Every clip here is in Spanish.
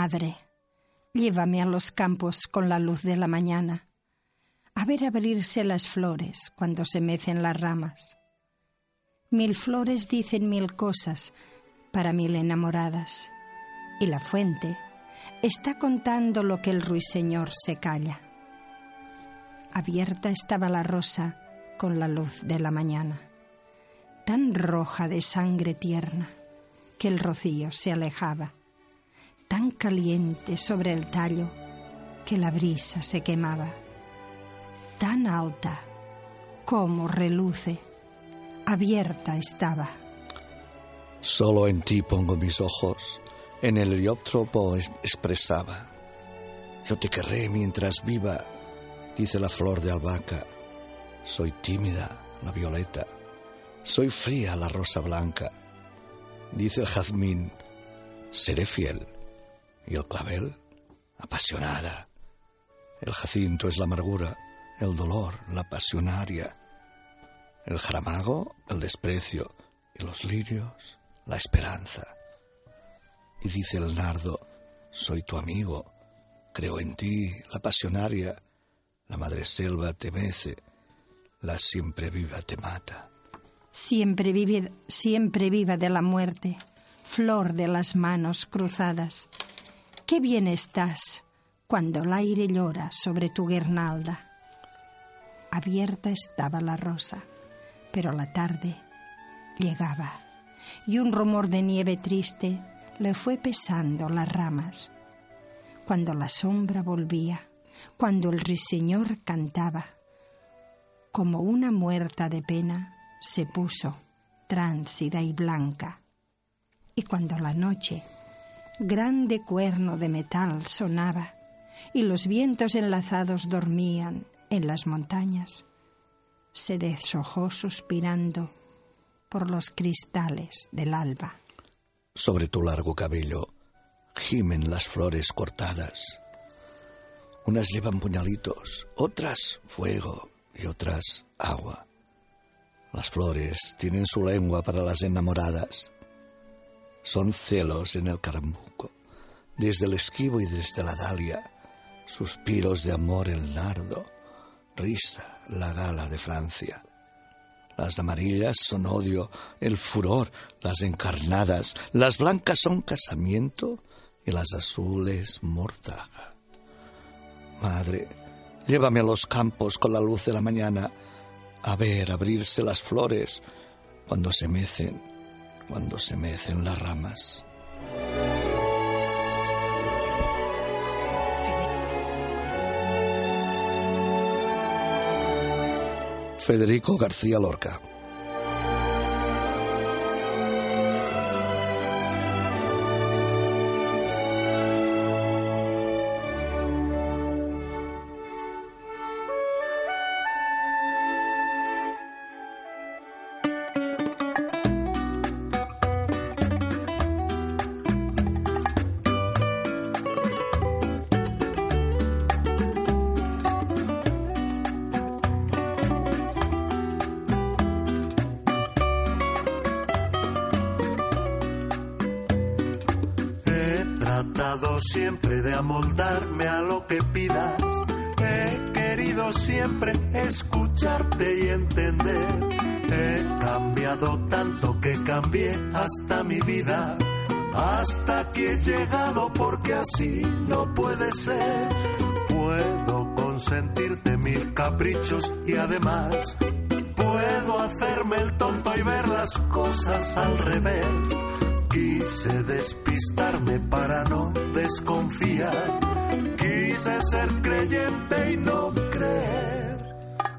Madre, llévame a los campos con la luz de la mañana, a ver abrirse las flores cuando se mecen las ramas. Mil flores dicen mil cosas para mil enamoradas, y la fuente está contando lo que el ruiseñor se calla. Abierta estaba la rosa con la luz de la mañana, tan roja de sangre tierna que el rocío se alejaba, tan caliente sobre el tallo que la brisa se quemaba, tan alta como reluce, abierta estaba. Solo en ti pongo mis ojos, en el heliótropo expresaba. Yo te querré mientras viva, dice la flor de albahaca. Soy tímida, la violeta. Soy fría, la rosa blanca. Dice el jazmín, seré fiel. Y el clavel, apasionada. El jacinto es la amargura, el dolor, la pasionaria. El jaramago, el desprecio. Y los lirios, la esperanza. Y dice el nardo, soy tu amigo. Creo en ti, la pasionaria. La madre selva te mece, la siempre viva te mata siempre, vive, siempre viva de la muerte, flor de las manos cruzadas. Qué bien estás cuando el aire llora sobre tu guirnalda. Abierta estaba la rosa, pero la tarde llegaba y un rumor de nieve triste le fue pesando las ramas. Cuando la sombra volvía, cuando el ruiseñor cantaba, como una muerta de pena, se puso tránsida y blanca. Y cuando la noche, grande cuerno de metal sonaba y los vientos enlazados dormían en las montañas, se deshojó suspirando por los cristales del alba. Sobre tu largo cabello gimen las flores cortadas. Unas llevan puñalitos, otras fuego y otras agua. Las flores tienen su lengua para las enamoradas. Son celos en el carambuco, desde el esquivo y desde la dalia, suspiros de amor el nardo, risa la gala de Francia. Las amarillas son odio, el furor, las encarnadas, las blancas son casamiento y las azules mortaja. Madre, llévame a los campos con la luz de la mañana, a ver abrirse las flores cuando se mecen, cuando se mecen las ramas. Federico García Lorca siempre de amoldarme a lo que pidas. He querido siempre escucharte y entender. He cambiado tanto que cambié hasta mi vida. Hasta que he llegado porque así no puede ser. Puedo consentirte mil caprichos y además puedo hacerme el tonto y ver las cosas al revés. Quise despistarme para no desconfiar. Quise ser creyente y no creer.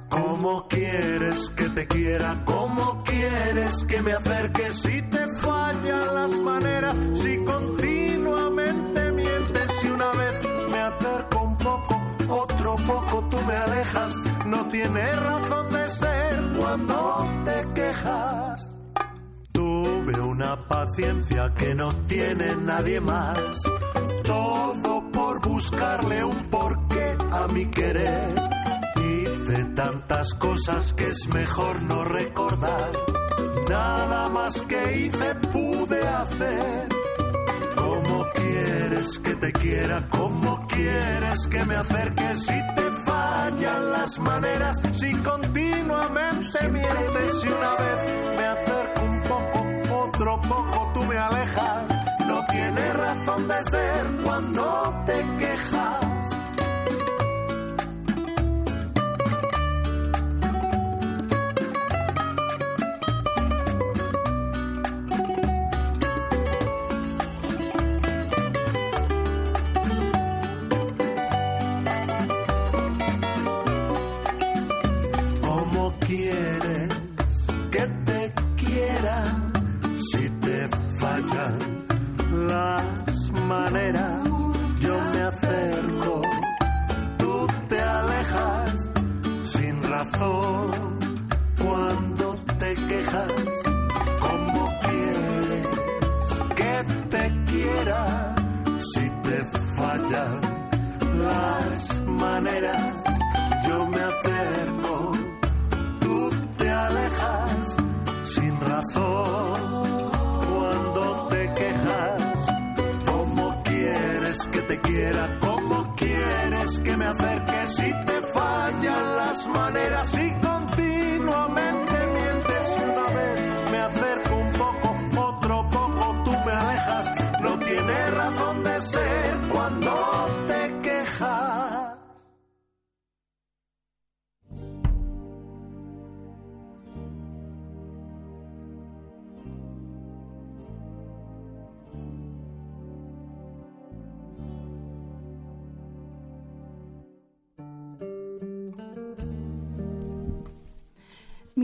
¿Cómo quieres que te quiera? ¿Cómo quieres que me acerque si te fallan las maneras? Si continuamente mientes y una vez me acerco un poco, otro poco tú me alejas. No tiene razón de ser cuando te quejas. Tuve una paciencia que no tiene nadie más. Todo por buscarle un porqué a mi querer. Hice tantas cosas que es mejor no recordar. Nada más que hice pude hacer. Como quieres que te quiera? ¿Cómo quieres que me acerque si te fallan las maneras? Si continuamente mientes y una vez poco, tú me alejas. No tiene razón de ser cuando te quejas. yo me acerco, tú te alejas sin razón cuando te quejas. ¿Cómo quieres que te quiera si te fallan las maneras? te quiera como quieres que me acerque si te fallan las maneras y continuamente mientes una vez. Me acerco un poco otro poco tú me alejas. No tiene razón de ser cuando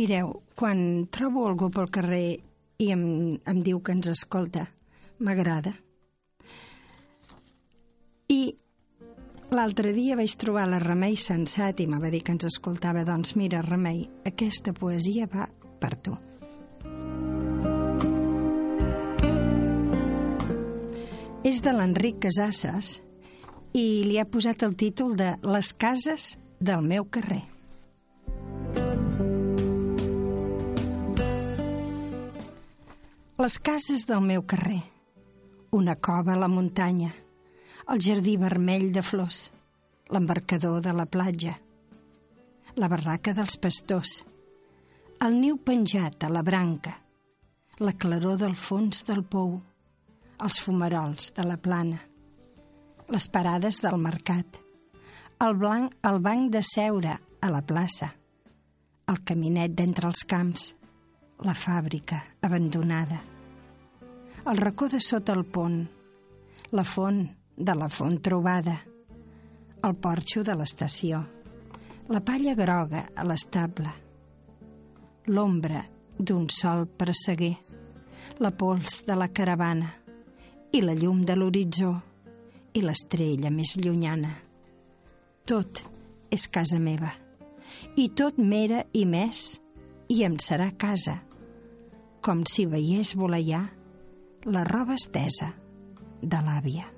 Mireu, quan trobo algú pel carrer i em, em diu que ens escolta, m'agrada. I l'altre dia vaig trobar la Remei Sensat i me va dir que ens escoltava. Doncs mira, Remei, aquesta poesia va per tu. És de l'Enric Casasses i li ha posat el títol de Les cases del meu carrer. Les cases del meu carrer, una cova a la muntanya, el jardí vermell de flors, l'embarcador de la platja, la barraca dels pastors, el niu penjat a la branca, la claror del fons del pou, els fumarols de la plana, les parades del mercat, el, blanc, el banc de seure a la plaça, el caminet d'entre els camps, la fàbrica abandonada, el racó de sota el pont, la font de la font trobada, el porxo de l'estació, la palla groga a l'estable, l'ombra d'un sol presseguer, la pols de la caravana i la llum de l'horitzó i l'estrella més llunyana. Tot és casa meva i tot m'era i més i em serà casa, com si veiés voleiar la roba estesa de l'àvia.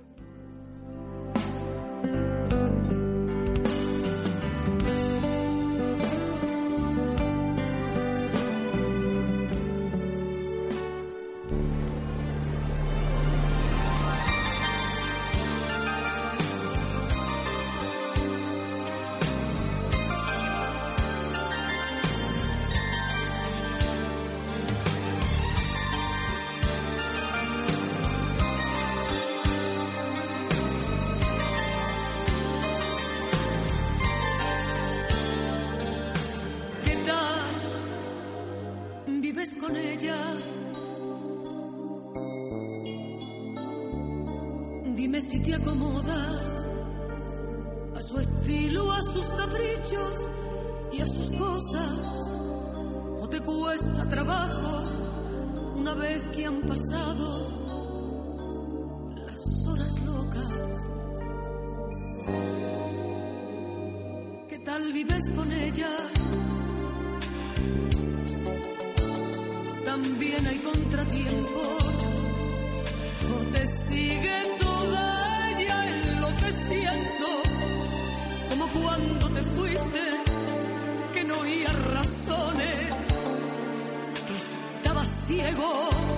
Con ella. Dime si te acomodas a su estilo, a sus caprichos y a sus cosas. O te cuesta trabajo una vez que han pasado las horas locas. ¿Qué tal vives con ella? También hay contratiempos. O te sigue toda ella enloqueciendo, como cuando te fuiste, que no oía razones, que estaba ciego.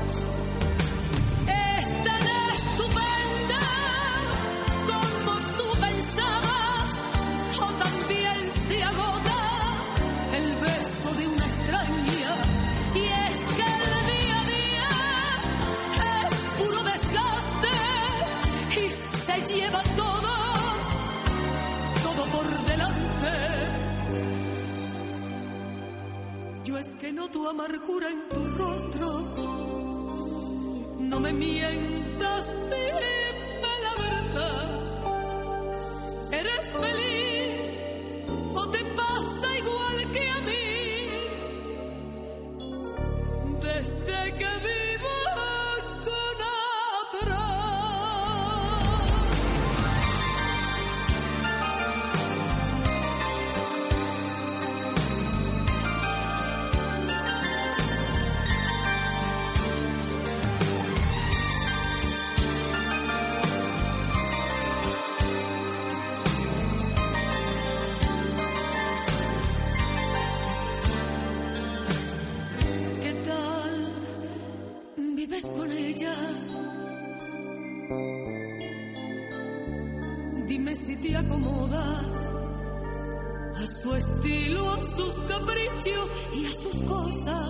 Sus caprichos y a sus cosas.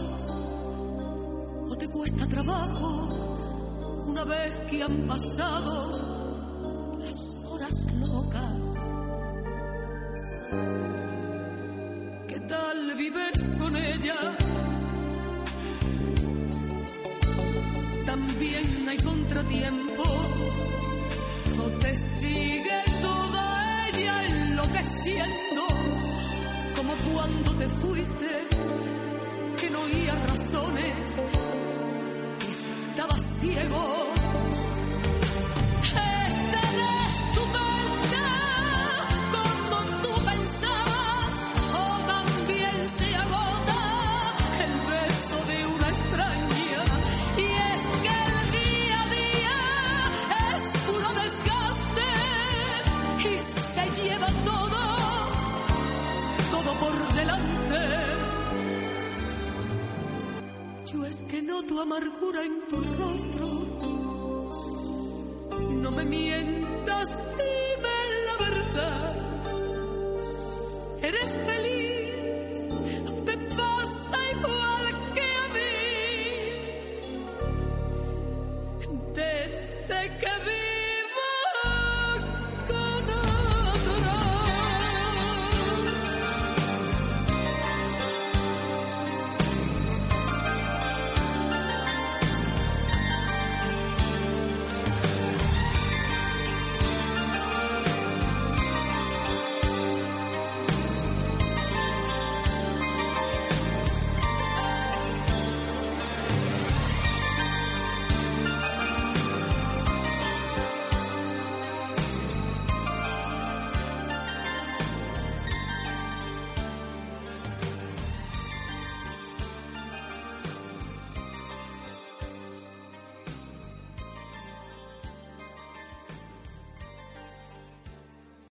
¿O te cuesta trabajo una vez que han pasado las horas locas? ¿Qué tal vives con ella? También hay contratiempos. No te sigue toda ella enloqueciendo. Cuando te fuiste, que no oía razones, que estaba ciego. Noto amargura en tu rostro. No me mientas, dime la verdad. ¿Eres feliz? ¿O te pasa igual que a mí? Desde que vi